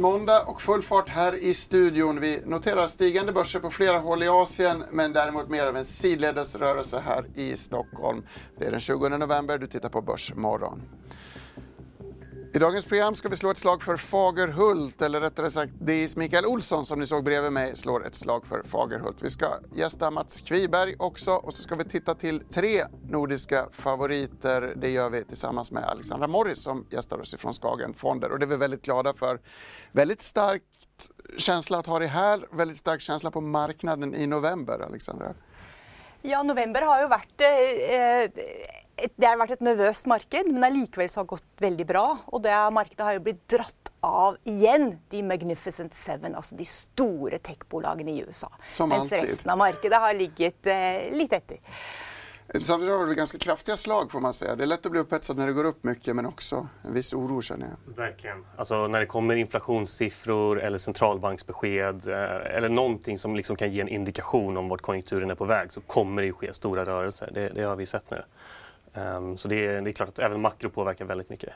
Äntligen måndag och full fart här i studion. Vi noterar stigande börser på flera håll i Asien men däremot mer av en sidledes rörelse här i Stockholm. Det är den 20 november, du tittar på Börsmorgon. I dagens program ska vi slå ett slag för Fagerhult, eller rättare sagt DIs Mikael Olsson som ni såg bredvid mig slår ett slag för Fagerhult. Vi ska gästa Mats Kviberg också och så ska vi titta till tre nordiska favoriter. Det gör vi tillsammans med Alexandra Morris som gästar oss ifrån Skagen Fonder och det är vi väldigt glada för. Väldigt starkt känsla att ha det här, väldigt stark känsla på marknaden i november, Alexandra. Ja, november har ju varit eh, eh det har varit ett nervöst marknad, men allikevel så har det gått väldigt bra. Och det marknaden har ju blivit dratt av igen, de Magnificent Seven, alltså de stora techbolagen i USA. Medan resten av marknaden har legat eh, lite efter. Samtidigt har det ganska kraftiga slag får man säga. Det är lätt att bli upphetsad när det går upp mycket men också en viss oro känner jag. Verkligen. Alltså när det kommer inflationssiffror eller centralbanksbesked eh, eller någonting som liksom kan ge en indikation om vart konjunkturen är på väg så kommer det ju ske stora rörelser. Det, det har vi sett nu. Um, så det är, det är klart att även makro påverkar väldigt mycket.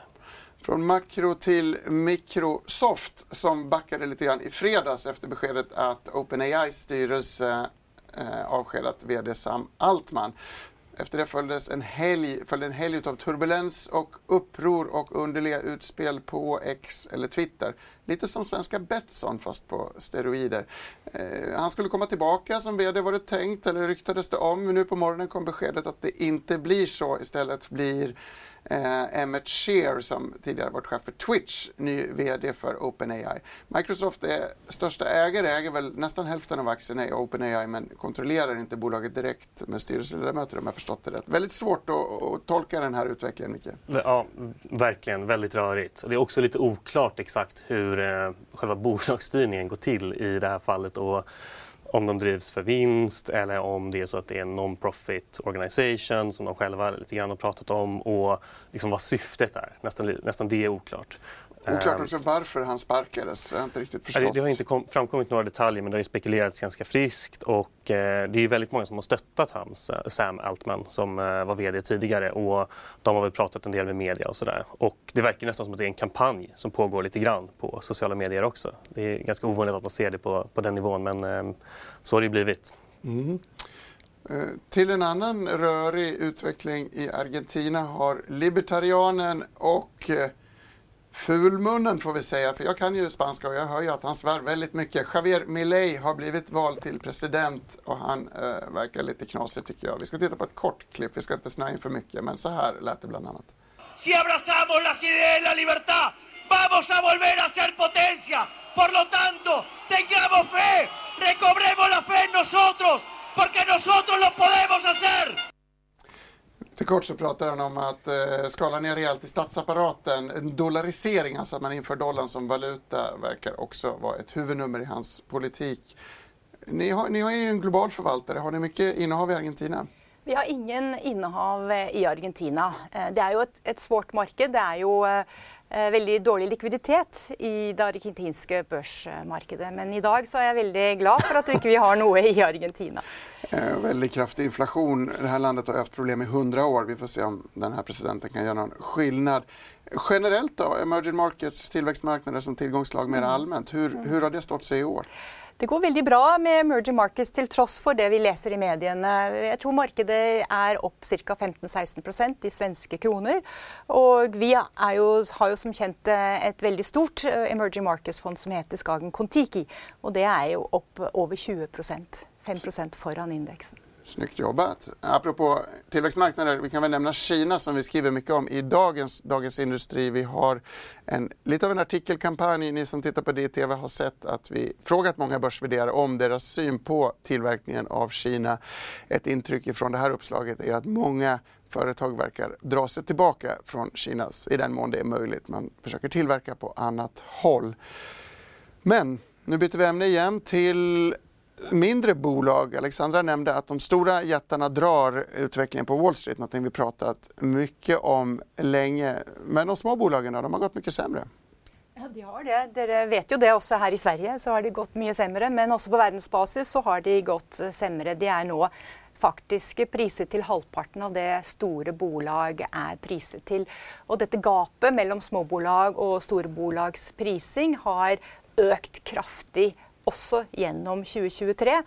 Från makro till Microsoft som backade lite grann i fredags efter beskedet att OpenAIs styrelse eh, avskedat VD Sam Altman. Efter det följdes en helg, följde en helg av turbulens och uppror och underliga utspel på X eller Twitter. Lite som svenska Betsson fast på steroider. Eh, han skulle komma tillbaka som VD var det tänkt eller ryktades det om. Men nu på morgonen kom beskedet att det inte blir så. Istället blir eh, Emmett Shear som tidigare varit chef för Twitch, ny VD för OpenAI. Microsoft är största ägare, äger väl nästan hälften av aktierna i OpenAI men kontrollerar inte bolaget direkt med styrelseledamöter om jag förstått det rätt. Väldigt svårt att, att tolka den här utvecklingen, Micke. Ja, verkligen. Väldigt rörigt. Och det är också lite oklart exakt hur eh, själva bolagsstyrningen går till i det här fallet. Och om de drivs för vinst eller om det är så att det är en non-profit organisation som de själva lite grann har pratat om och liksom vad syftet är. Nästan, nästan det är oklart. Oklart ehm, också varför han sparkades. Jag har inte riktigt förstått. Det, det har inte kom, framkommit några detaljer men det har spekulerats ganska friskt och eh, det är väldigt många som har stöttat hans, Sam Altman som eh, var VD tidigare och de har väl pratat en del med media och sådär. Och det verkar nästan som att det är en kampanj som pågår lite grann på sociala medier också. Det är ganska ovanligt att man ser det på, på den nivån men eh, så har det blivit. Mm. Till en annan rörig utveckling i Argentina har libertarianen och eh, fulmunnen får vi säga, för jag kan ju spanska och jag hör ju att han svär väldigt mycket. Javier Milei har blivit vald till president och han eh, verkar lite knasig tycker jag. Vi ska titta på ett kort klipp, vi ska inte snöa in för mycket, men så här lät det bland annat. Si abrazamos las ideas de la libertad, vamos a volver a ser potencia. Por lo tanto, tengamos fe, recobremos la fe en nosotros, porque nosotros lo podemos hacer. För kort så pratar han om att eh, skala ner rejält i statsapparaten. En dollarisering, alltså att man inför dollarn som valuta, verkar också vara ett huvudnummer i hans politik. Ni har, ni har ju en global förvaltare. Har ni mycket innehav i Argentina? Vi har ingen innehav eh, i Argentina. Eh, det är ju ett, ett svårt marknad. Det är ju eh, väldigt dålig likviditet i det argentinska börsmarknaden. Men idag så är jag väldigt glad för att vi inte har något i Argentina. Eh, väldigt kraftig inflation. Det här landet har haft problem i hundra år. Vi får se om den här presidenten kan göra någon skillnad. Generellt då, emerging markets, tillväxtmarknader som tillgångslag mer mm. allmänt. Hur, hur har det stått sig i år? Det går väldigt bra med emerging markets till trots för det vi läser i mediene. Jag tror marknaden är upp cirka 15-16% i svenska kronor. Og vi är har ju som kjent eh, ett väldigt stort eh, emerging markets-fond som heter Skagen Kontiki. Och det är ju upp över 20% 5 foran indeksen. Snyggt jobbat. Apropå tillväxtmarknader, vi kan väl nämna Kina som vi skriver mycket om i dagens Dagens Industri. Vi har en, lite av en artikelkampanj. Ni som tittar på DTV har sett att vi frågat många börs om deras syn på tillverkningen av Kina. Ett intryck från det här uppslaget är att många företag verkar dra sig tillbaka från Kinas i den mån det är möjligt. Man försöker tillverka på annat håll. Men nu byter vi ämne igen till mindre bolag. Alexandra nämnde att de stora jättarna drar utvecklingen på Wall Street, något vi pratat mycket om länge. Men de små bolagen de har gått mycket sämre. Ja, de har det. Dere vet ju det också här i Sverige så har de gått mycket sämre. Men också på världsbasis så har de gått sämre. De är nu faktiskt priset til halvparten av det store bolag er priset til. Og dette gapet mellom småbolag og storbolags-prising har økt kraftig også gjennom 2023.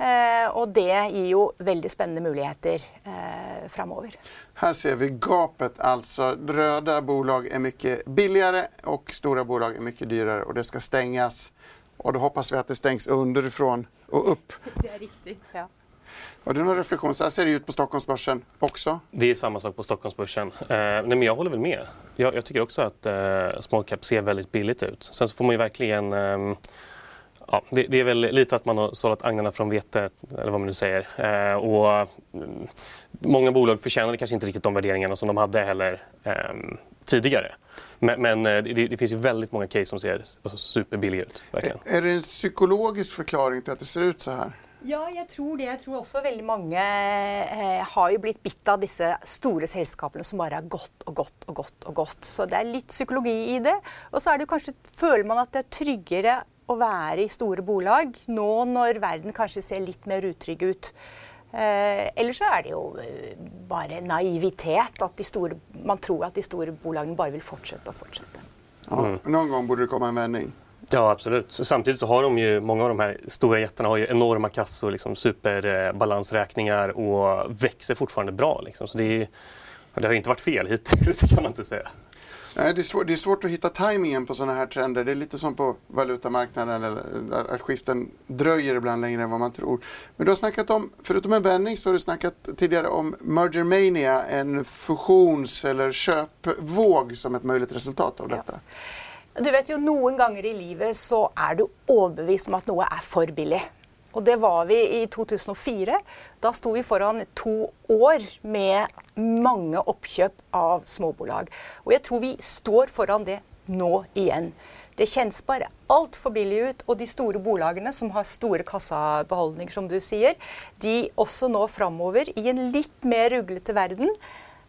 Eh, og det gir jo veldig spennende muligheter eh, framover. Här ser vi gapet, alltså röda bolag är mycket billigare och stora bolag är mycket dyrare och det ska stängas. Och då hoppas vi att det stängs underifrån och upp. Det är riktigt, ja. Har du någon reflektion? Så här ser det ut på Stockholmsbörsen också. Det är samma sak på Stockholmsbörsen. Eh, nej, men jag håller väl med. Jag, jag tycker också att eh, small cap ser väldigt billigt ut. Sen så får man ju verkligen eh, Ja, det, det, är väl lite att man har sållat agnarna från vetet, eller vad man nu säger. Eh, och, mm, många bolag förtjänade kanske inte riktigt de värderingarna som de hade heller eh, tidigare. Men, men eh, det, det, finns ju väldigt många case som ser alltså, superbilliga ut. Verkligen. Är, är det en psykologisk förklaring till att det ser ut så här? Ja, jeg tror det. Jeg tror også veldig mange eh, har jo blitt bitt av disse store selskapene som bare har gått og gått og gått. og gått. Så det er litt psykologi i det. Og så er det kanskje, føler man at det er tryggere å være i store bolag nå når verden kanskje ser litt mer utrygg ut. Eh, eller så er det jo eh, bare naivitet. At store, man tror at de store bolagene bare vil fortsette og fortsette. Ja, mm. Någon gång borde det komma en vändning. Ja, absolut. Samtidigt så har de ju, många av de här stora jättarna har ju enorma kassor, liksom superbalansräkningar och växer fortfarande bra. Liksom. Så det, är, det har inte varit fel hittills, det kan man inte säga. Nej, det, är svårt, det är svårt att hitta tajmingen på sådana här trender. Det är lite som på valutamarknaden, eller att skiften dröjer ibland längre än vad man tror. Men du har snackat om, förutom en vändning, så har du snackat tidigare om merger mania, en fusions eller köpvåg som ett möjligt resultat av detta. Ja. Du vet jo, Noen ganger i livet så er du overbevist om at noe er for billig. Og det var vi i 2004. Da sto vi foran to år med mange oppkjøp av småbolag. Og jeg tror vi står foran det nå igjen. Det kjennes bare altfor billig ut. Og de store bolagene som har store kassabeholdninger, som du sier, de også nå framover, i en litt mer ruglete verden,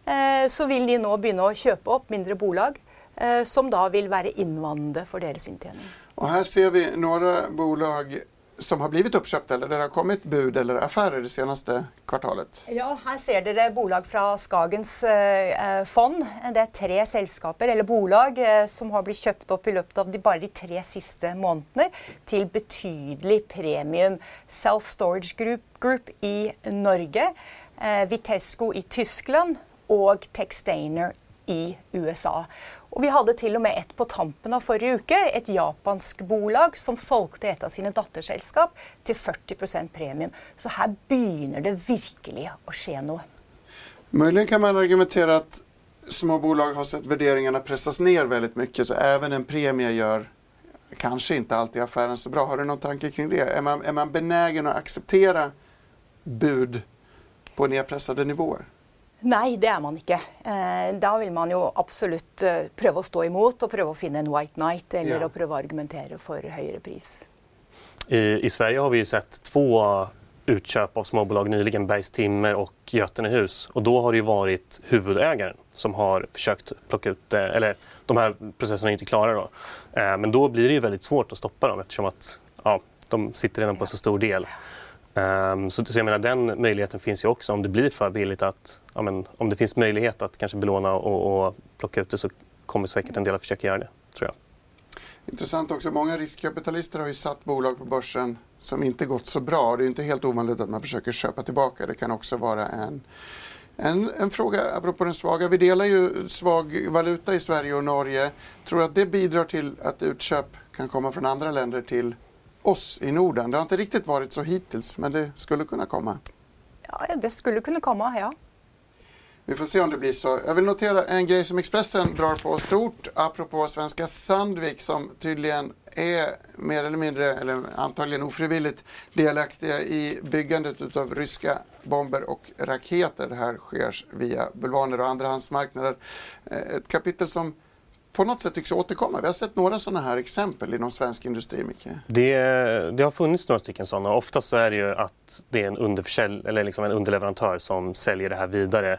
eh, så vil de nå begynne å kjøpe opp mindre bolag Eh, som da vil være innvandrende for deres inntjening. Och här ser vi några bolag som har blivit uppköpta eller där det har kommit bud eller affärer det senaste kvartalet? Ja, här ser dere bolag från Skagens eh, eh, fond. Det är tre sällskap eller bolag eh, som har blivit köpt upp i løpet av de, bara de tre sista månaderna till betydlig premium. Self Storage Group, Group i Norge, eh, Vitesco i Tyskland och Textainer i USA. Og vi hadde til og med et på tampen av forrige uke. Et japansk bolag som solgte et av sine datterselskap til 40% premium. Så her begynner det virkelig å skje noe. Möjligen kan man argumentera att små bolag har sett värderingarna pressas ner väldigt mycket så även en premie gör kanske inte alltid affären så bra. Har du någon tanke kring det? Är man, är man benägen att acceptera bud på nedpressade nivåer? Nei, det er man ikke. Eh, da vil man jo absolutt eh, prøve å stå imot og prøve å finne en white night eller ja. å prøve å argumentere for høyere pris. I, I, Sverige har vi sett två utköp av småbolag nyligen, Bergs Timmer och Götenehus. Och då har det ju varit huvudägaren som har försökt plocka ut, eh, eller de här processerna är inte klara då. Men då blir det ju väldigt svårt att stoppa dem eftersom att ja, de sitter redan på så stor del. Um, så, så jag menar, den möjligheten finns ju också om det blir för billigt att, ja, men, om det finns möjlighet att kanske belåna och, och plocka ut det så kommer säkert en del att försöka göra det, tror jag. Intressant också, många riskkapitalister har ju satt bolag på börsen som inte gått så bra. Det är inte helt ovanligt att man försöker köpa tillbaka. Det kan också vara en, en, en fråga apropå den svaga. Vi delar ju svag valuta i Sverige och Norge. Tror du att det bidrar till att utköp kan komma från andra länder till oss i Norden. Det har inte riktigt varit så hittills, men det skulle kunna komma. Ja, det skulle kunna komma, ja. Vi får se om det blir så. Jag vill notera en grej som Expressen drar på stort apropå svenska Sandvik som tydligen är mer eller mindre, eller antagligen ofrivilligt, delaktiga i byggandet av ryska bomber och raketer. Det här sker via bulvaner och andrahandsmarknader. Eh, ett kapitel som på något sätt tycks återkomma. Vi har sett några sådana här exempel inom svensk industri, Micke. Det, det har funnits några stycken sådana. Oftast så är det ju att det är en, underförsälj, eller liksom en underleverantör som säljer det här vidare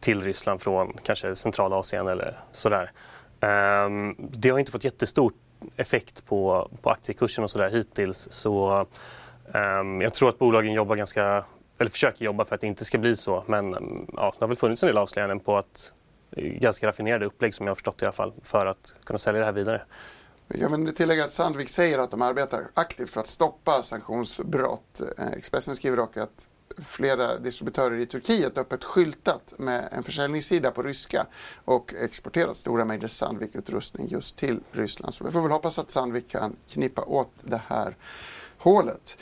till Ryssland från kanske Centralasien eller sådär. Um, det har inte fått jättestor effekt på, på aktiekursen och sådär hittills. Så um, jag tror att bolagen jobbar ganska, eller försöker jobba för att det inte ska bli så. Men um, ja, det har väl funnits en del avslöjanden på att ganska raffinerade upplägg som jag har förstått i alla fall för att kunna sälja det här vidare. Ja, men tillägga att Sandvik säger att de arbetar aktivt för att stoppa sanktionsbrott. Eh, Expressen skriver dock att flera distributörer i Turkiet öppet skyltat med en försäljningssida på ryska och exporterat stora mängder Sandvik-utrustning just till Ryssland. Så vi får väl hoppas att Sandvik kan knipa åt det här hålet.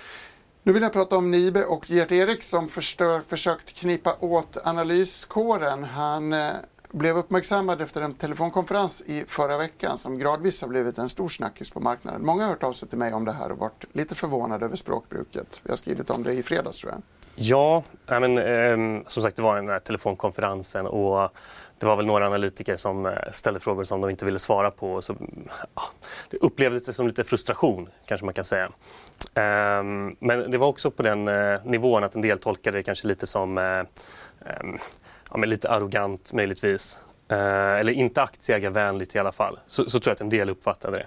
Nu vill jag prata om Nibe och Gert Erik som förstör, försökt knipa åt analyskåren. Han eh, blev uppmärksammad efter en telefonkonferens i förra veckan som gradvis har blivit en stor snackis på marknaden. Många har hört av sig till mig om det här och varit lite förvånade över språkbruket. Vi har skrivit om det i fredags tror jag. Ja, men, eh, som sagt det var den här telefonkonferensen och det var väl några analytiker som eh, ställde frågor som de inte ville svara på. Så, ja, det upplevdes som lite frustration kanske man kan säga. Eh, men det var också på den eh, nivån att en del tolkade det kanske lite som eh, ehm, ja, men lite arrogant möjligtvis. Eh, eller inte aktieägarvänligt i alla fall. Så, så, tror jag att en del uppfattade det.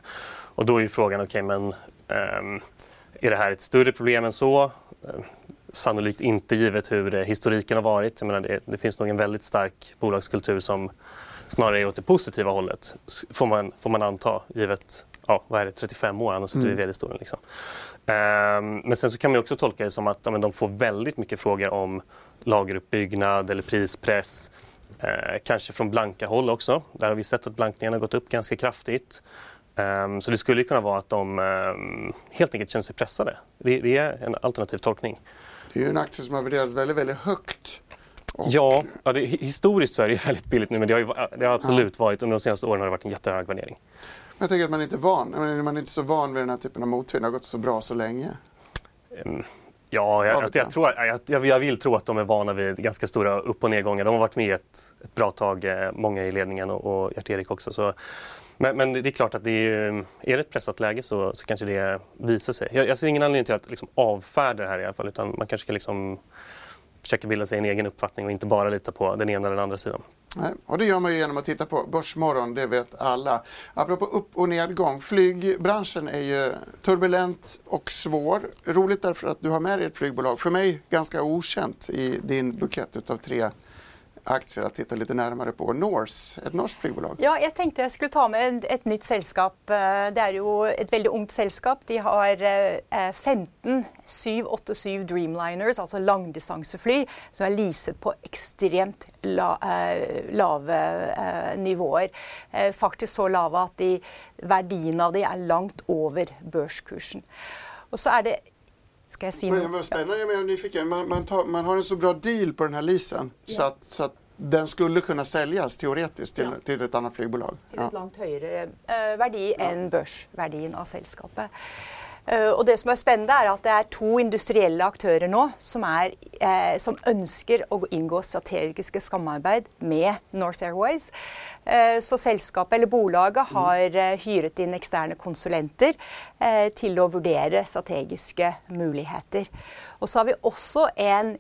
Och då är ju frågan, okej okay, men eh, är det här ett större problem än så? Eh, sannolikt inte givet hur eh, historiken har varit. Jag menar, det, det, finns nog en väldigt stark bolagskultur som snarare är åt det positiva hållet, får man, får man anta, givet ja, vad är det, 35 år han har suttit mm. i vd-stolen. Liksom. Um, men sen så kan man också tolka det som att ja, de får väldigt mycket frågor om lageruppbyggnad eller prispress. Eh, kanske från blanka håll också. Där har vi sett att blankningen har gått upp ganska kraftigt. Um, så det skulle kunna vara att de um, helt enkelt känner sig pressade. Det, det, är en alternativ tolkning. Det är ju en aktie som har värderats väldigt, väldigt högt. Och... Ja, ja det, historiskt så är det väldigt billigt nu men det har, ju, det har absolut ja. varit, under de senaste åren har det varit en jättehög värdering. Jag tänker att man inte är van. Man är inte så van vid den här typen av motvind. Det har gått så bra så länge. Um, Ja, jag, jag, jag, tror, jag, jag, vill tro att de är vana vid ganska stora upp och nedgångar. De har varit med ett, ett bra tag, eh, många i ledningen och, och Gert-Erik också. Så, men, men, det är klart att det är, är det ett pressat läge så, så kanske det visar sig. Jag, ser ingen anledning till att liksom avfärda det här i alla fall utan man kanske ska liksom försöker bilda sig en egen uppfattning och inte bara lita på den ena eller den andra sidan. Nej, och det gör man ju genom att titta på Börsmorgon, det vet alla. Apropå upp och nedgång, flygbranschen är ju turbulent och svår. Roligt därför att du har med dig ett flygbolag, för mig ganska okänt i din bukett utav tre aktier att titta lite närmare på. Norse, ett norskt flygbolag. Ja, jag tänkte jag skulle ta med ett nytt sällskap. Eh, det är ju ett väldigt ungt sällskap. De har eh, eh, 15 787 Dreamliners, alltså långdistansflyg, som är leasat på extremt la, nivåer. Faktiskt så lava att de, värdien av det är långt över börskursen. Och så är det Ska jag se Men spännande, jag är nyfiken. Man, man, tar, man har en så bra deal på den här leasen ja. så, att, så att den skulle kunna säljas teoretiskt till, ja. till ett annat flygbolag. Till ett långt högre äh, värde än börsvärdien av sällskapet. Eh, og det som är spännande är att det är två industriella aktörer nå som, er, eh, som önskar att ingå strategiska samarbeid med North Airways. Eh, så selskapet eller bolaget har eh, hyret in externa konsulenter eh, till att värdera strategiska möjligheter. Och så har vi också en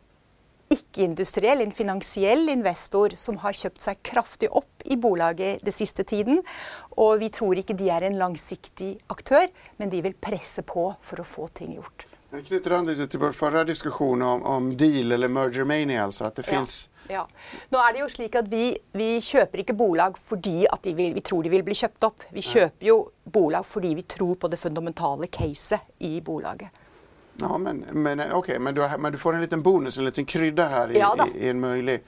icke-industriell, en finansiell investor som har köpt sig kraftigt upp i bolaget den sista tiden. Och vi tror inte de är en långsiktig aktör, men de vill pressa på för att få ting gjort. Jag knyter an lite till vår förra diskussion om, om deal eller merger mania, alltså att det finns Ja. Nå er det jo slik at Vi, vi kjøper ikke bolag fordi at vil, vi tror de vil bli kjøpt opp. Vi kjøper jo bolag fordi vi tror på det fundamentale caset i bolaget. Ja, men, men okej, okay, men, du, men du får en liten bonus, en liten krydda här i, ja, i, i en möjlig.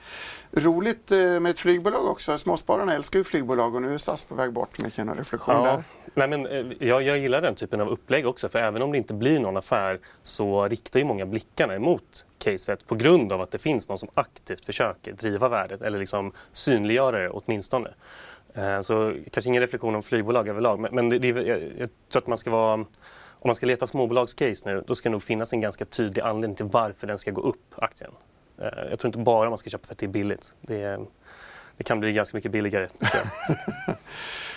Roligt eh, med ett flygbolag också. Småspararna älskar ju flygbolag och nu är SAS på väg bort. Med en reflektion ja. där. Nej, men, eh, jag, jag gillar den typen av upplägg också för även om det inte blir någon affär så riktar ju många blickarna emot caset på grund av att det finns någon som aktivt försöker driva värdet eller liksom synliggöra det åtminstone. Eh, så kanske ingen reflektion om flygbolag överlag men, men det, det, jag, jag tror att man ska vara om man ska leta småbolagscase nu, då ska det nog finnas en ganska tydlig anledning till varför den ska gå upp, aktien. Eh, jag tror inte bara man ska köpa för att det är billigt. Det, det kan bli ganska mycket billigare.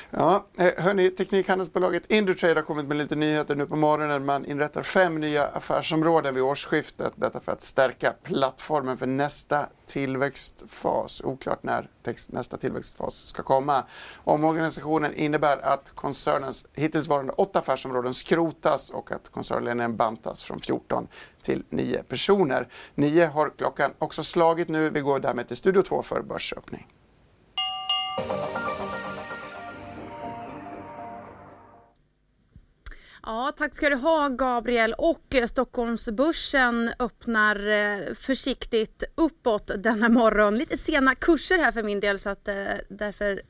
Ja, eh, hörni, teknikhandelsbolaget Indutrade har kommit med lite nyheter nu på morgonen. Man inrättar fem nya affärsområden vid årsskiftet. Detta för att stärka plattformen för nästa tillväxtfas. Oklart när nästa tillväxtfas ska komma. Omorganisationen innebär att koncernens hittillsvarande åtta affärsområden skrotas och att koncernledningen bantas från 14 till 9 personer. 9 har klockan också slagit nu. Vi går därmed till Studio 2 för börsöppning. Ja, tack ska du ha Gabriel. Och eh, Stockholmsbörsen öppnar eh, försiktigt uppåt denna morgon. Lite sena kurser här för min del så att eh, därför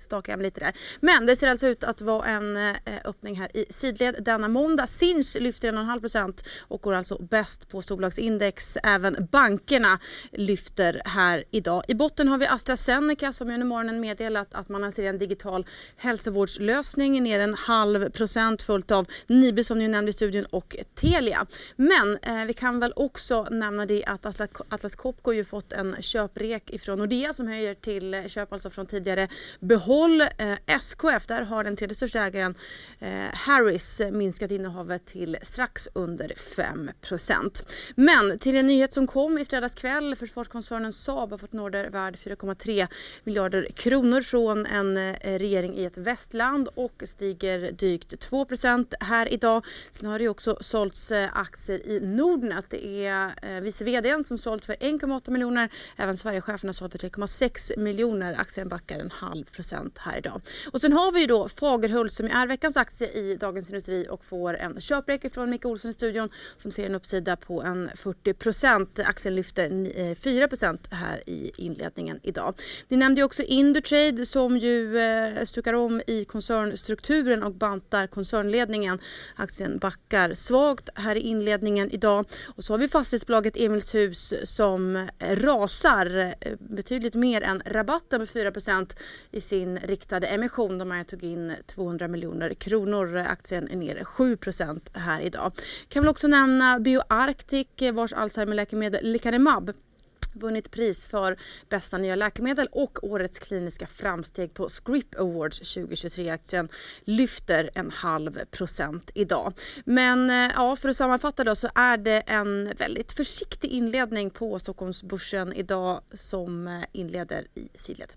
stakar jag mig lite där. Men det ser alltså ut att vara en öppning här i sidled denna måndag. Sinch lyfter 1,5% och går alltså bäst på storbolagsindex. Även bankerna lyfter här idag. I botten har vi AstraZeneca som under morgonen meddelat att man lanserar en digital hälsovårdslösning ner en halv procent fullt av Nibe som ni nämnde i studion och Telia. Men eh, vi kan väl också nämna det att Atlas, Atlas Copco ju fått en köprek ifrån Nordea som höjer till eh, köp alltså från tidigare behåll. Eh, SKF, där har den tredje största ägaren eh, Harris minskat innehavet till strax under 5% Men till en nyhet som kom i fredags kväll. Försvarskoncernen Saab har fått en order värd 4,3 miljarder kronor från en eh, regering i ett västland och stiger drygt 2 här idag. Sen har det också sålts eh, aktier i Nordnet. Det är eh, vice vdn som sålt för 1,8 miljoner. Även Sverigechefen har sålt för 3,6 miljoner. Aktien backar en halv procent här idag. Och sen har vi ju då Fagerhult som är veckans aktie i Dagens Industri och får en köprek från Micke Olsson i studion som ser en uppsida på en 40 procent. Aktien lyfter 4 eh, procent här i inledningen idag. Ni nämnde ju också Indutrade som ju stukar om i koncernstrukturen och bantar koncernledningen aktien. Aktien backar svagt här i inledningen idag. Och så har vi fastighetsbolaget Emilshus som rasar eh, betydligt mer än rabatten med 4% i sin riktade emission. De tog in 200 miljoner kronor. Aktien är ner 7% här idag. Kan väl också nämna BioArctic eh, vars Alzheimerläkemedel Lecanemab vunnit pris för bästa nya läkemedel och årets kliniska framsteg på Scrip Awards 2023-aktien lyfter en halv procent idag. Men eh, ja, för att sammanfatta då så är det en väldigt försiktig inledning på Stockholmsbörsen idag som eh, inleder i sidled.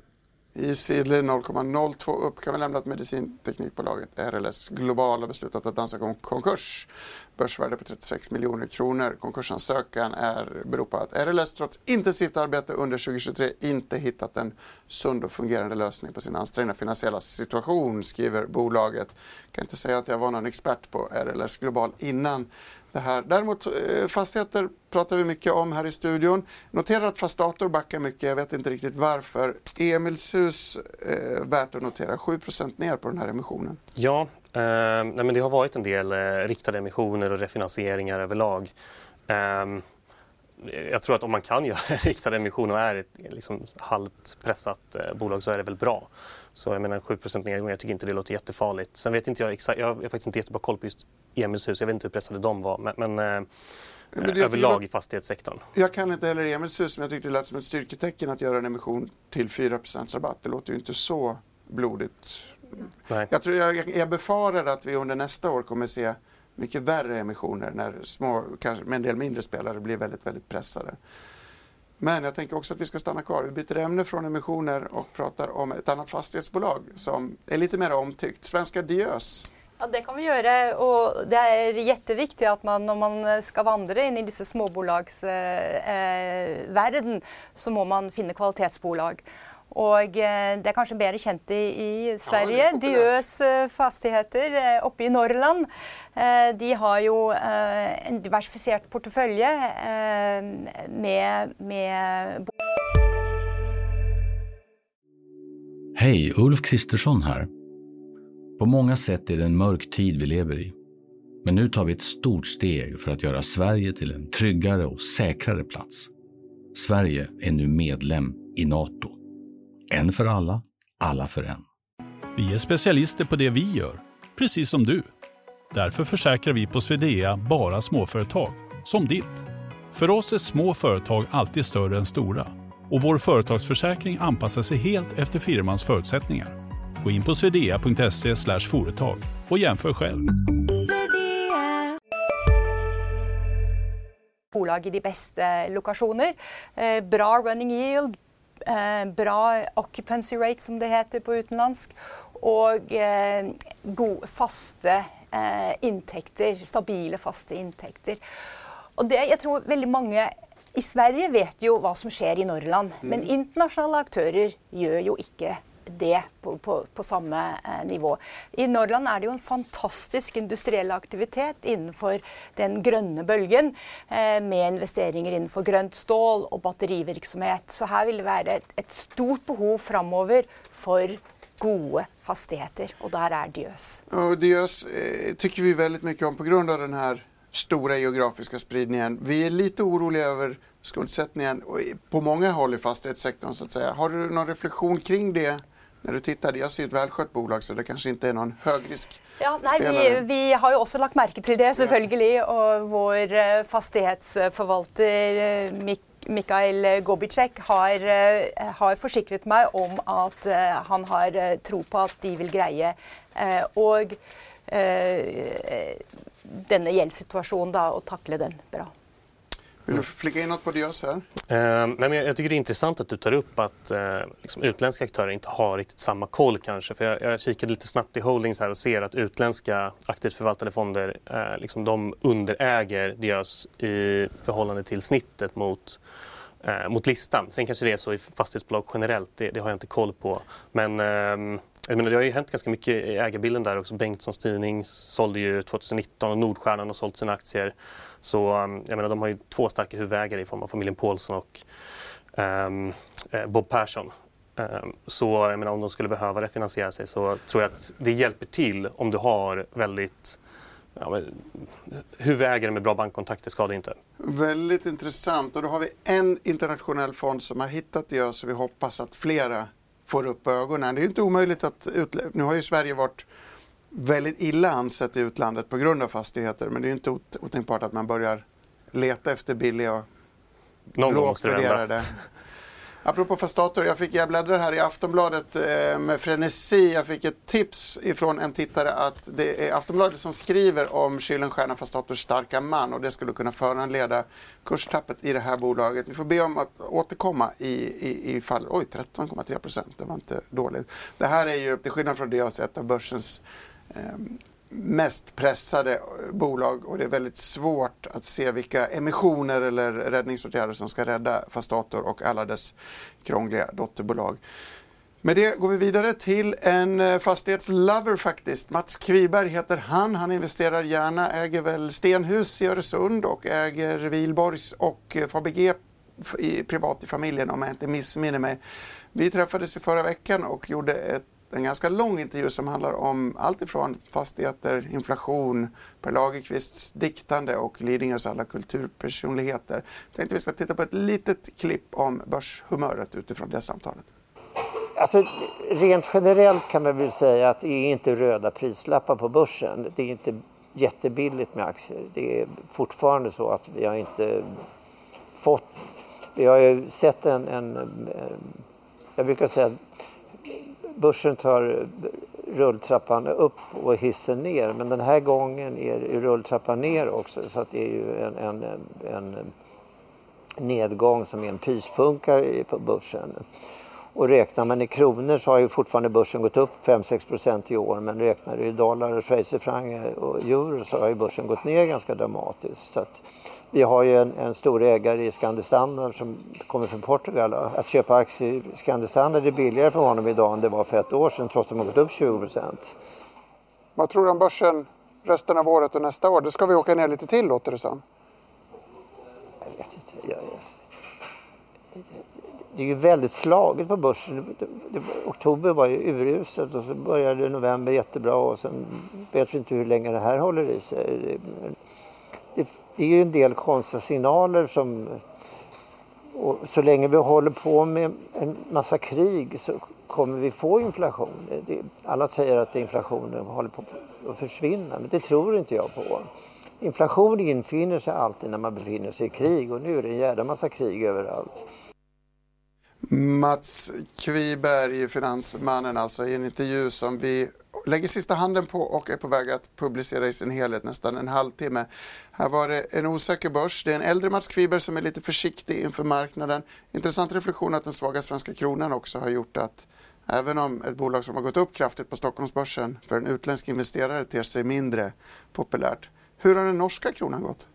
I sidled 0,02 upp kan vi lämna att medicinteknikbolaget RLS Global har beslutat att ansöka om konkurs börsvärde på 36 miljoner kronor. Konkursansökan är, beror på att RLS trots intensivt arbete under 2023 inte hittat en sund och fungerande lösning på sin ansträngda finansiella situation, skriver bolaget. Jag kan inte säga att jag var någon expert på RLS Global innan det här. Däremot eh, fastigheter pratar vi mycket om här i studion. Notera att Fastator backar mycket, jag vet inte riktigt varför. Emilshus, eh, värt att notera, 7% ner på den här emissionen. Ja, Eh, nej, men det har varit en del eh, riktade emissioner och refinansieringar överlag. Eh, jag tror att om man kan göra riktade emissioner och är ett liksom, halvt pressat eh, bolag så är det väl bra. Så jag menar 7% nedgång, jag tycker inte det låter jättefarligt. Sen vet inte jag exakt, jag har faktiskt inte jättebra koll på just Emilshus, jag vet inte hur pressade de var. Men, men, eh, men överlag i fastighetssektorn. Jag kan inte heller Emilshus, men jag tyckte det lät som ett styrketecken att göra en emission till 4% rabatt. Det låter ju inte så blodigt Nej. Jag, tror, jag, jag befarar att vi under nästa år kommer se mycket värre emissioner när små, kanske med en del mindre spelare blir väldigt, väldigt pressade. Men jag tänker också att vi ska stanna kvar. Vi byter ämne från emissioner och pratar om ett annat fastighetsbolag som är lite mer omtyckt. Svenska Diös. Ja, det kan vi göra och det är jätteviktigt att man när man ska vandra in i dessa småbolagsvärlden eh, eh så måste man finna kvalitetsbolag. Og eh, det er kanskje bedre kjent i, i Sverige. Ja, Diøs eh, fastigheter eh, oppe i Norrland. De har jo en diversifisert portefølje med, med Hej, Ulf Kristersson här. På många sätt är det en mörk tid vi lever i. Men nu tar vi ett stort steg för att göra Sverige till en tryggare och säkrare plats. Sverige är nu medlem i Nato. En för alla, alla för en. Vi är specialister på det vi gör, precis som du. Därför försäkrar vi på Swedea bara småföretag, som ditt. För oss är små företag alltid större än stora och vår företagsförsäkring anpassar sig helt efter firmans förutsättningar. Gå in på swedea.se företag och jämför själv. Bolag i de bästa lokasjoner. Eh, bra running yield, bra occupancy rate som det heter på utenlandsk. Og eh, gode, faste inntekter. Stabile, faste inntekter. Og det, jeg tror veldig mange i Sverige vet jo hva som skjer i Norrland, mm. men internasjonale aktører gjør jo ikke det på, på, på samma eh, nivå. I Norrland är det ju en fantastisk industriell aktivitet innenfor den gröna bölgen eh, med investeringar innenfor grönt stål och batteriverksamhet. Så här vill det vara ett, ett stort behov framöver för goda fastigheter, och där är Diös. Och Diös eh, tycker vi väldigt mycket om på grund av den här stora geografiska spridningen. Vi är lite oroliga över skuldsättningen på många håll i fastighetssektorn så att säga. Har du någon reflektion kring det när du tittar? Jag ser ett välskött bolag så det kanske inte är någon högrisk ja, nej, vi, vi, har ju också lagt märke till det. Ja. Och vår eh, fastighetsförvaltare eh, Mikael Gobicek har, eh, har försäkrat mig om att han har tro på att de vill greie. Och denne gjeldssituasjonen da, og takle den bra. Vill du flika in något på Diös här? Eh, nej, men jag tycker det är intressant att du tar upp att eh, liksom utländska aktörer inte har riktigt samma koll kanske. För jag, jag kikade lite snabbt i holdings här och ser att utländska aktivt förvaltade fonder eh, liksom de underäger Diös i förhållande till snittet mot eh, mot listan. Sen kanske det är så i fastighetsbolag generellt, det, det har jag inte koll på. Men eh, jag menar, det har ju hänt ganska mycket i ägarbilden där också. Bengtssons Tidning sålde ju 2019 och Nordstjärnan har sålt sina aktier. Så um, jag menar, de har ju två starka huvudägare i form av familjen Paulsson och um, eh, Bob Persson. Um, så jag menar, om de skulle behöva refinansiera sig så tror jag att det hjälper till om du har väldigt ja, huvudägare med bra bankkontakter ska det inte. Väldigt intressant och då har vi en internationell fond som har hittat det så vi hoppas att flera får upp ögonen. Det är inte omöjligt att, nu har ju Sverige varit väldigt illa ansett i utlandet på grund av fastigheter men det är inte otänkbart att man börjar leta efter billiga och lågt värderade Apropå Fastator, jag, fick, jag bläddrar här i Aftonbladet eh, med frenesi. Jag fick ett tips ifrån en tittare att det är Aftonbladet som skriver om Kuylenstierna Fastators starka man och det skulle kunna föranleda kurstappet i det här bolaget. Vi får be om att återkomma i, i, i fall... Oj, 13,3 procent, det var inte dåligt. Det här är ju, till skillnad från det jag har sett av börsens eh, mest pressade bolag och det är väldigt svårt att se vilka emissioner eller räddningsåtgärder som ska rädda Fastator och alla dess krångliga dotterbolag. Med det går vi vidare till en eh, fastighetslover faktiskt. Mats Kviberg heter han. Han investerar gärna, äger väl Stenhus i Öresund och äger Vilborgs och eh, Fabege privat i familjen om jag inte missminner mig. Vi träffades i förra veckan och gjorde ett en ganska lång intervju som handlar om allt ifrån fastigheter, inflation, Per Lagerkvists diktande och Lidingös alla kulturpersonligheter. Jag tänkte vi ska titta på ett litet klipp om börshumöret utifrån det samtalet. Alltså, rent generellt kan man väl säga att det är inte röda prislappar på börsen. Det är inte jättebilligt med aktier. Det är fortfarande så att vi har inte fått... Vi har ju sett en, en, en jag brukar säga börsen tar rulltrappan upp och hissen ner. Men den här gången är rulltrappan ner också så att det är ju en, en, en nedgång som är en pyspunka på börsen. Och räknar man i kronor så har ju fortfarande börsen gått upp 5-6 i år men räknar du i dollar, schweizerfranc och euro så har ju börsen gått ner ganska dramatiskt. Så att vi har ju en, en stor ägare i Scandistandard som kommer från Portugal. Att köpa aktier i Scandistandard är billigare för honom idag än det var för ett år sedan trots att de har gått upp 20 procent. Vad tror du om börsen resten av året och nästa år? Det ska vi åka ner lite till låter det som. Jag vet inte. Jag, det är ju väldigt slaget på börsen. Oktober var ju uruselt och så började november jättebra och sen vet vi inte hur länge det här håller i sig det, det är ju en del konstiga signaler som... så länge vi håller på med en massa krig så kommer vi få inflation. Det, alla säger att inflationen håller på att försvinna, men det tror inte jag på. Inflation infinner sig alltid när man befinner sig i krig och nu är det en jävla massa krig överallt. Mats Kviberg, finansmannen, alltså i en intervju som vi lägger sista handen på och är på väg att publicera i sin helhet nästan en halvtimme. Här var det en osäker börs. Det är en äldre Mats Kviberg som är lite försiktig inför marknaden. Intressant reflektion att den svaga svenska kronan också har gjort att även om ett bolag som har gått upp kraftigt på Stockholmsbörsen för en utländsk investerare ter sig mindre populärt. Hur har den norska kronan gått?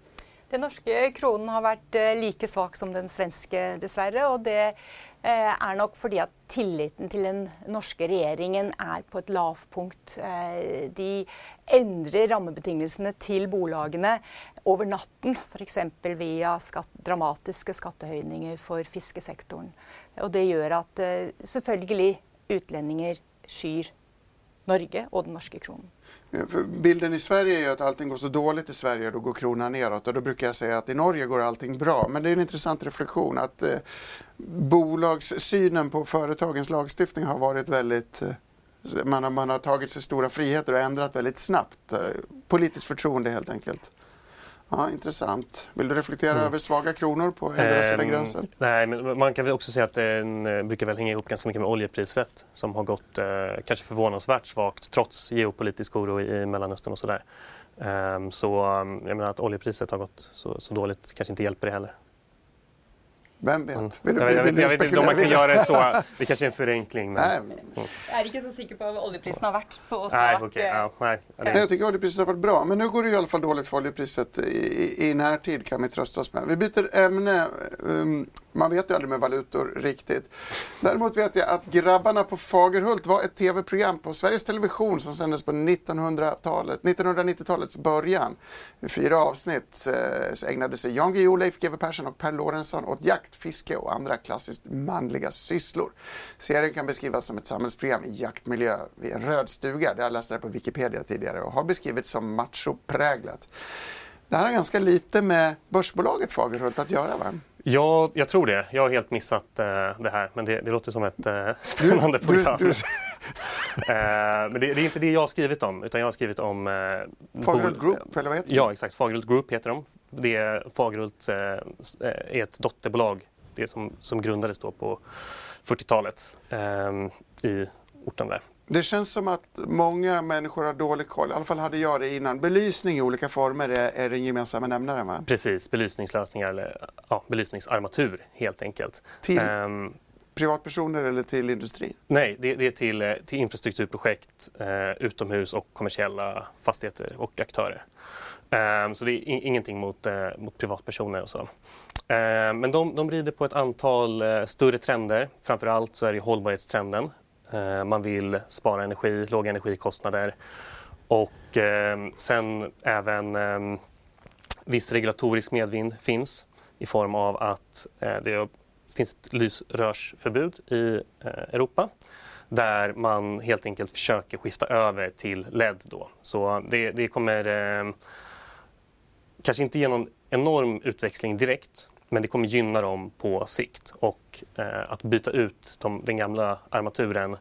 Den norske kronen har varit eh, lika svag som den svenska dessvärre. Och det Eh, er nok fordi at tilliten til den norske regjeringen er på et lavpunkt. Eh, de endrer rammebetingelsene til bolagene over natten, f.eks. via skatt, dramatiske skattehøyninger for fiskesektoren. Og det gjør at eh, selvfølgelig utlendinger skyr Norge och den norska kronan. Bilden i Sverige är att allting går så dåligt i Sverige och då går kronan neråt och då brukar jag säga att i Norge går allting bra. Men det är en intressant reflektion att eh, bolagssynen på företagens lagstiftning har varit väldigt eh, man har, man har tagit sig stora friheter och ändrat väldigt snabbt. Eh, politiskt förtroende helt enkelt. Ja, intressant. Vill du reflektera mm. över svaga kronor på ändra sida ehm, gränsen? Nej, men man kan väl också säga att den eh, brukar väl hänga ihop ganska mycket med oljepriset som har gått eh, kanske förvånansvärt svagt trots geopolitisk oro i, i Mellanöstern och sådär. Um, så jag menar att oljepriset har gått så, så dåligt kanske inte hjälper det heller. Vem vet? Mm. Vill, jag, vill, jag vet inte om man kan göra det så. Det kanske är en förenkling. Men... Mm. Jag är inte så säker på att oljepriset har varit så svagt. okay. ja, nej. Jag tycker oljepriset har varit bra, men nu går det i alla fall dåligt för oljepriset i, i närtid kan vi trösta oss med. Vi byter ämne. Um, man vet ju aldrig med valutor riktigt. Däremot vet jag att Grabbarna på Fagerhult var ett tv-program på Sveriges Television som sändes på 1900-talet, 1990-talets början. I fyra avsnitt eh, ägnade sig Jan Guillou, Leif GW Persson och Per Lorentzon åt jakt, fiske och andra klassiskt manliga sysslor. Serien kan beskrivas som ett samhällsprogram i jaktmiljö vid en röd stuga. Det har jag läst det på Wikipedia tidigare och har beskrivits som machopräglat. Det här har ganska lite med börsbolaget Fagerhult att göra va? Ja, jag tror det. Jag har helt missat uh, det här, men det, det låter som ett uh, spännande program. Du, du... uh, men det, det, är inte det jag har skrivit om, utan jag har skrivit om... Uh, Fagerhult Group, eller vad heter det? Ja, exakt. Fagerhult Group heter de. Det Fagerhult är ett dotterbolag det som, som grundades då på 40-talet i orten där. Det känns som att många människor har dålig koll. I alla fall hade jag det innan. Belysning i olika former är, är den gemensamma nämnaren va? Precis, belysningslösningar eller ja, belysningsarmatur helt enkelt. Till um, privatpersoner eller till industri? Nej, det, det är till, eh, till infrastrukturprojekt, eh, utomhus och kommersiella fastigheter och aktörer. Um, så det är in, ingenting mot, eh, mot privatpersoner och så. Uh, men de, de rider på ett antal uh, större trender. Framförallt så är det hållbarhetstrenden Eh, Eh, man vill spara energi, låga energikostnader och eh, sen även eh, viss regulatorisk medvind finns i form av att det finns ett lysrörsförbud i Europa där man helt enkelt försöker skifta över till LED. Då. Så det, det kommer eh, kanske inte ge någon enorm utväxling direkt men det kommer gynna dem på sikt och eh, att byta ut de, den gamla armaturen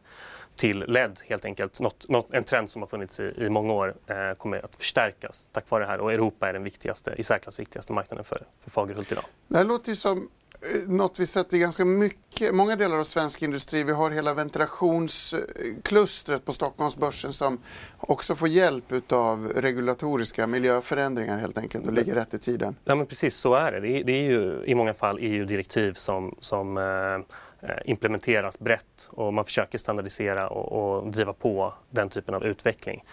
till LED helt enkelt, något, något, en trend som har funnits i, i många år, eh, kommer att förstärkas tack vare det här och Europa är den viktigaste, i särklass viktigaste marknaden för, för Fagerhult idag. Det här låter ju som Eh, något vi sett i ganska mycket, många delar av svensk industri. Vi har hela ventilationsklustret på Stockholmsbörsen som också får hjälp av regulatoriska miljöförändringar helt enkelt och ligger rätt i tiden. Ja men precis så är det. Det är, det är ju i många fall EU-direktiv som, som eh, implementeras brett och man försöker standardisera och, och driva på den typen av utveckling.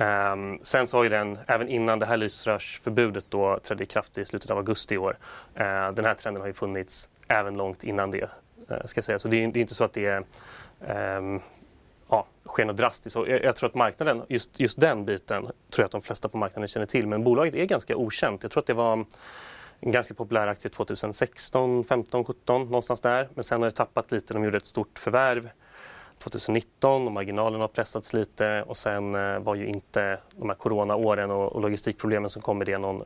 Um, sen så har ju den, även innan det här lysrörsförbudet då trädde i kraft i slutet av augusti i år, uh, den här trenden har ju funnits även långt innan det. Uh, ska jag säga. Så det är, det är, inte så att det är, um, ja, sker något drastiskt. Och jag, jag, tror att marknaden, just, just den biten, tror jag att de flesta på marknaden känner till. Men bolaget är ganska okänt. Jag tror att det var en ganska populär aktie 2016, 15, 17 någonstans där. Men sen har det tappat lite. De gjorde ett stort förvärv 2019 och marginalen har pressats lite och sen eh, var ju inte de här coronaåren och, logistikproblemen som kom med det någon,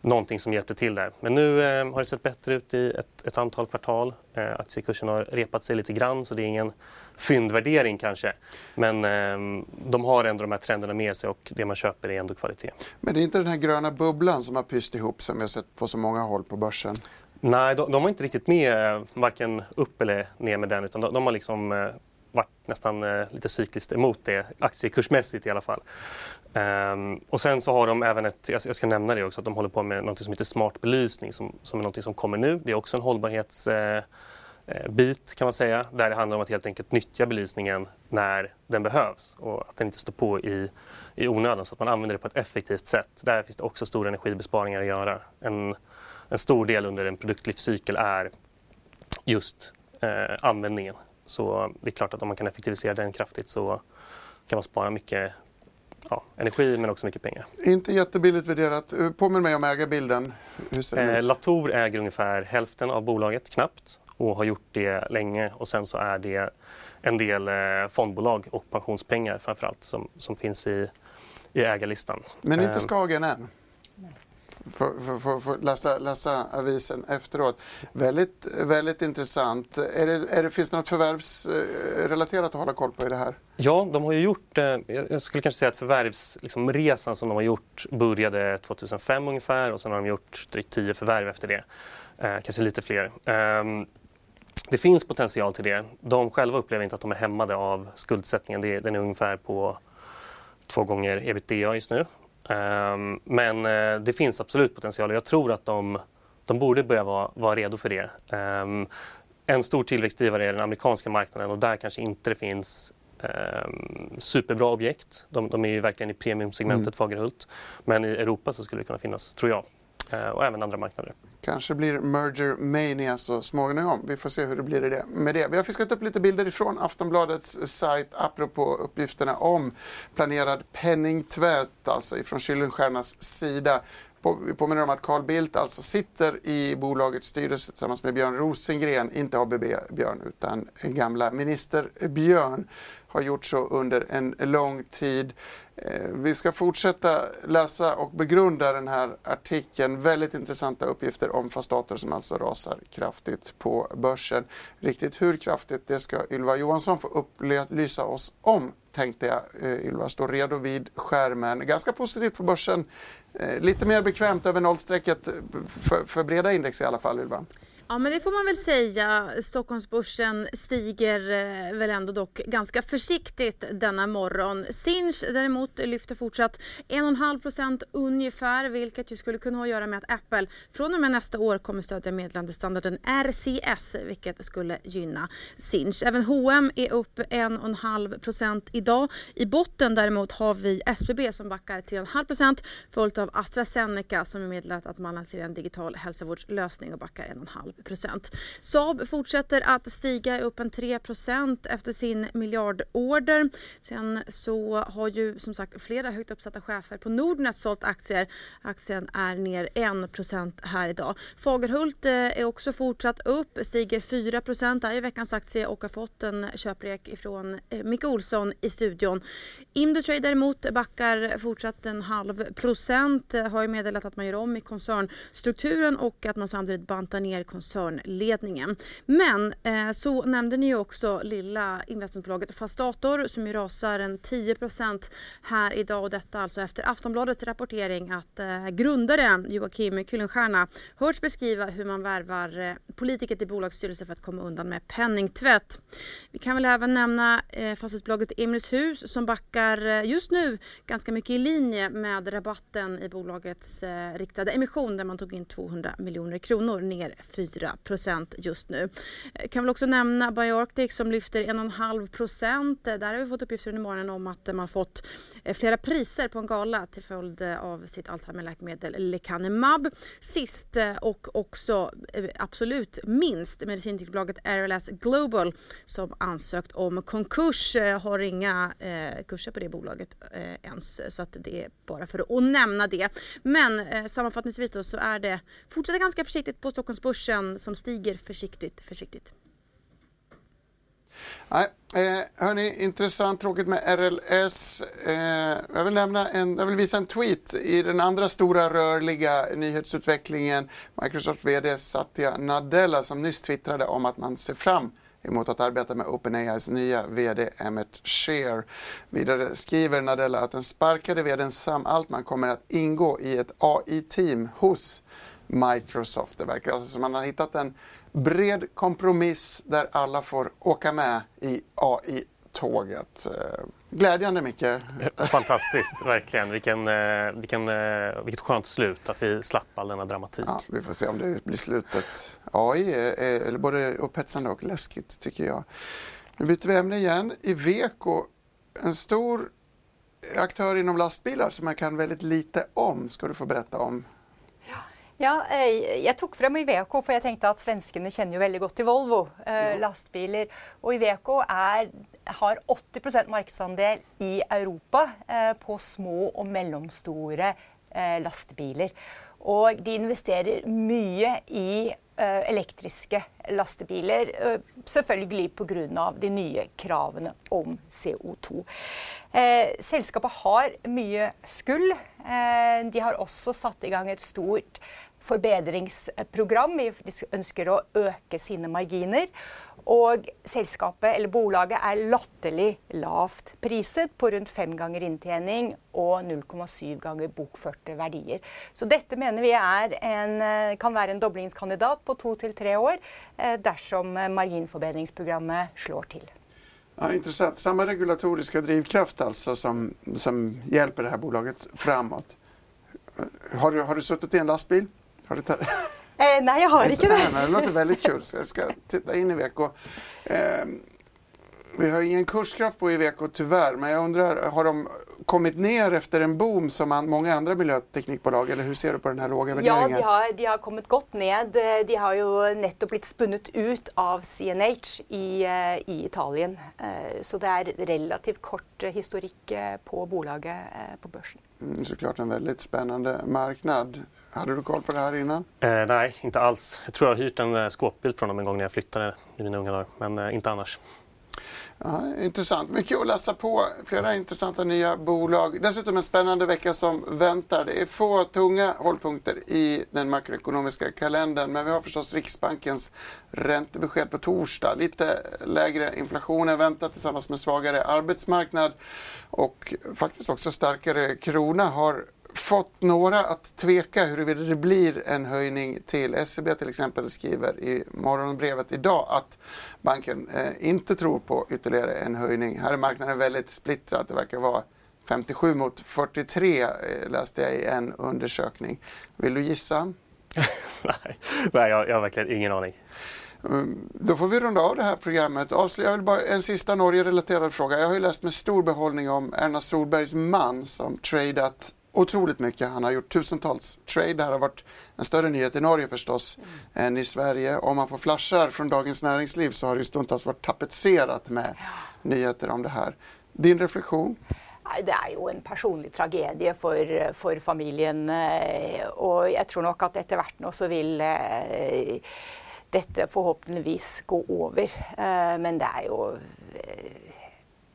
någonting som hjälpte till där. Men nu eh, har det sett bättre ut i ett, ett antal kvartal. Eh, aktiekursen har repat sig lite grann så det är ingen fyndvärdering kanske. Men eh, de har ändå de här trenderna med sig och det man köper är ändå kvalitet. Men det är inte den här gröna bubblan som har pyst ihop som vi har sett på så många håll på börsen? Nej, de, de var inte riktigt med varken upp eller ner med den utan de, de har liksom varit nästan eh, lite cykliskt emot det, aktiekursmässigt i alla fall. Um, och sen så har de även ett, jag, ska nämna det också, att de håller på med något som heter smart belysning som, som är något som kommer nu. Det är också en hållbarhetsbit eh, eh kan man säga, där det handlar om att helt enkelt nyttja belysningen när den behövs och att den inte står på i, i onödan så att man använder det på ett effektivt sätt. Där finns det också stora energibesparingar att göra. En, en stor del under en produktlivscykel är just eh, användningen. Så det är klart att om man kan effektivisera den kraftigt så kan man spara mycket ja, energi men också mycket pengar. Inte jättebilligt värderat. Påminn mig om ägarbilden. Eh, Latour äger ungefär hälften av bolaget, knappt, och har gjort det länge. Och sen så är det en del eh, fondbolag och pensionspengar framförallt som, som finns i, i ägarlistan. Men inte eh, Skagen än? För, för, för, läsa, läsa avisen efteråt. Väldigt, väldigt intressant. Är det, är det, finns det något förvärvsrelaterat att hålla koll på i det här? Ja, de har ju gjort, eh, jag skulle kanske säga att förvärvsresan liksom, som de har gjort började 2005 ungefär och sen har de gjort drygt 10 förvärv efter det. Eh, kanske lite fler. Eh, det finns potential till det. De själva upplever inte att de är hämmade av skuldsättningen. Det, den är ungefär på två gånger ebitda just nu. Um, men uh, det finns absolut potential och jag tror att de, de borde börja vara, vara redo för det. Um, en stor tillväxtdrivare är den amerikanska marknaden och där kanske inte det finns um, superbra objekt. De, de, är ju verkligen i premiumsegmentet mm. Fagerhult. Men i Europa så skulle det kunna finnas, tror jag. Eh, och även andra marknader kanske blir merger mania så småningom. Vi får se hur det blir det, med det. Vi har fiskat upp lite bilder ifrån Aftonbladets sajt apropå uppgifterna om planerad penningtvätt, alltså ifrån Kyllenstiernas sida. Vi påminner om att Carl Bildt alltså sitter i bolagets styrelse tillsammans med Björn Rosengren, inte ABB Björn utan gamla minister Björn har gjort så under en lång tid. Eh, vi ska fortsätta läsa och begrunda den här artikeln. Väldigt intressanta uppgifter om fastdator som alltså rasar kraftigt på börsen. Riktigt hur kraftigt, det ska Ylva Johansson få upplysa oss om, tänkte jag. Eh, Ylva står redo vid skärmen. Ganska positivt på börsen. Eh, lite mer bekvämt över nollstrecket för, för breda index i alla fall, Ylva. Ja men det får man väl säga. Stockholmsbörsen stiger eh, väl ändå dock ganska försiktigt denna morgon. Sinch däremot lyfter fortsatt 1,5% ungefär vilket ju skulle kunna ha att göra med att Apple från och med nästa år kommer stödja meddelandestandarden RCS vilket skulle gynna Sinch. Även H&M är upp 1,5% idag. I botten däremot har vi SBB som backar 3,5% följt av AstraZeneca som meddelat att man lanserar en digital hälsovårdslösning och backar 1,5 procent. Saab fortsätter att stiga upp en 3% efter sin miljardorder. Sen så har ju som sagt flera högt uppsatta chefer på Nordnet sålt aktier. Aktien är ner 1% här idag. Fagerhult eh, är också fortsatt upp, stiger 4 Det är veckans aktie och har fått en köprek ifrån eh, Micke Olsson i studion. Indutrade däremot backar fortsatt en halv procent. Har ju meddelat att man gör om i koncernstrukturen och att man samtidigt bantar ner koncernen koncernledningen. Men eh, så nämnde ni ju också lilla investmentbolaget Fastator som ju rasar en 10% här idag och detta alltså efter Aftonbladets rapportering att eh, grundaren Joakim Kuylenstierna hörts beskriva hur man värvar eh, politiker till bolagsstyrelser för att komma undan med penningtvätt. Vi kan väl även nämna eh, fastighetsbolaget Emilshus som backar eh, just nu ganska mycket i linje med rabatten i bolagets eh, riktade emission där man tog in 200 miljoner kronor ner 4 4 just nu. Jag kan väl också nämna BioArctic som lyfter 1,5% eh, Där har vi fått uppgifter under morgonen om att man fått eh, flera priser på en gala till följd av sitt Alzheimer-läkemedel lecanemab. Sist och också absolut minst medicinteknikbolaget RLS Global som ansökt om konkurs har inga eh, kurser på det bolaget eh, ens så att det är bara för att nämna det. Men eh, sammanfattningsvis då, så är det fortsatt ganska försiktigt på Stockholmsbörsen som stiger försiktigt, försiktigt. Nej, eh, hörni, intressant, tråkigt med RLS. Eh, jag, vill nämna en, jag vill visa en tweet i den andra stora rörliga nyhetsutvecklingen. Microsofts VD Satya Nadella som nyss twittrade om att man ser fram emot att arbeta med OpenAIs nya VD Emmett Shear. Vidare skriver Nadella att den sparkade VDn Sam Altman kommer att ingå i ett AI-team hos Microsoft. Det verkar alltså som man har hittat en bred kompromiss där alla får åka med i AI-tåget. Eh, glädjande Micke. Fantastiskt, verkligen. Vilken, eh, vilken, eh, vilket skönt slut att vi slapp all denna dramatik. Ja, vi får se om det blir slutet. AI är, både upphetsande och läskigt tycker jag. Nu byter vi ämne igen. Iveco, en stor aktör inom lastbilar som man kan väldigt lite om, ska du få berätta om. Ja, eh, jeg tok frem Iveco, for jeg tenkte at svenskene kjenner jo veldig godt til Volvo. Eh, lastbiler. Og Iveco er, har 80% markedsandel i Europa eh, på små og mellomstore eh, lastebiler. Og de investerer mye i eh, elektriske lastebiler, eh, selvfølgelig pga. de nye kravene om CO2. Eh, selskapet har skull. Eh, de har også satt i gang et stort forbedringsprogram. De ønsker å øke sine marginer. Og selskapet, eller bolaget, er latterlig lavt priset på rundt fem ganger inntjening og 0,7 ganger bokførte verdier. Så dette mener vi en, eh, kan være en doblingskandidat på to til tre år eh, dersom eh, marginforbedringsprogrammet slår til. Ja, intressant. Samma regulatoriska drivkraft alltså som, som hjälper det här bolaget framåt. Har du, har du suttit i en lastbil? Har du eh, nej, jag har inte det. Nej, det låter väldigt kul, så jag ska titta in i Iveco. Eh, vi har ingen kurskraft på Iveco tyvärr, men jag undrar, har de kommit ner efter en boom som många andra miljöteknikbolag, eller hur ser du på den här låga värderingen? Ja, de har, de har kommit gott ned. De har ju nettopp blivit spunnet ut av CNH i, eh, i Italien. Eh, så det är relativt kort historik eh, på bolaget på börsen. Mm, såklart en väldigt spännande marknad. Hade du koll på det här innan? Eh, nej, inte alls. Jag tror jag har hyrt en skåpbil från dem en gång när jag flyttade i mina unga dagar, men eh, inte annars. Ja, intressant. Mycket att läsa på. Flera intressanta nya bolag. Dessutom en spännande vecka som väntar. Det är få tunga hållpunkter i den makroekonomiska kalendern. Men vi har förstås Riksbankens räntebesked på torsdag. Lite lägre inflation än väntat tillsammans med svagare arbetsmarknad. Och faktiskt också starkare krona har fått några att tveka huruvida det blir en höjning till. SEB till exempel skriver i morgonbrevet idag att banken eh, inte tror på ytterligare en höjning. Här är marknaden väldigt splittrad. Det verkar vara 57 mot 43 eh, läste jag i en undersökning. Vill du gissa? nej, nej jag, jag har verkligen ingen aning. Mm, då får vi runda av det här programmet. Jag vill bara en sista Norge-relaterad fråga. Jag har ju läst med stor behållning om Erna Solbergs man som tradat otroligt mycket. Han har gjort tusentals trade. Det här har varit en större nyhet i Norge förstås mm. än i Sverige. Om man får flashar från Dagens Näringsliv så har det stundtals varit tapetserat med ja. nyheter om det här. Din reflektion? Det är ju en personlig tragedie för, för familjen eh, och jag tror nog att efterhvert nå så vill eh, detta förhoppningsvis gå över. Eh, men det är ju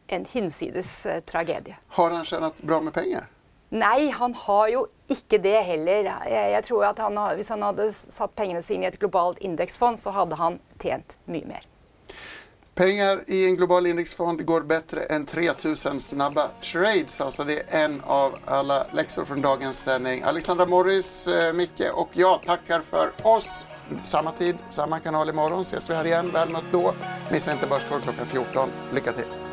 en hinsides tragedie. Har han tjänat bra med pengar? Nej, han har ju inte det heller. Jag tror att han, om han hade satt pengarna sina i ett globalt indexfond så hade han tjänat mycket mer. Pengar i en global indexfond går bättre än 3000 snabba trades. Alltså det är en av alla läxor från dagens sändning. Alexandra Morris, eh, Micke och jag tackar för oss. Samma tid, samma kanal imorgon ses vi här igen. Väl mött då. Missa inte Börskoll klockan 14. Lycka till!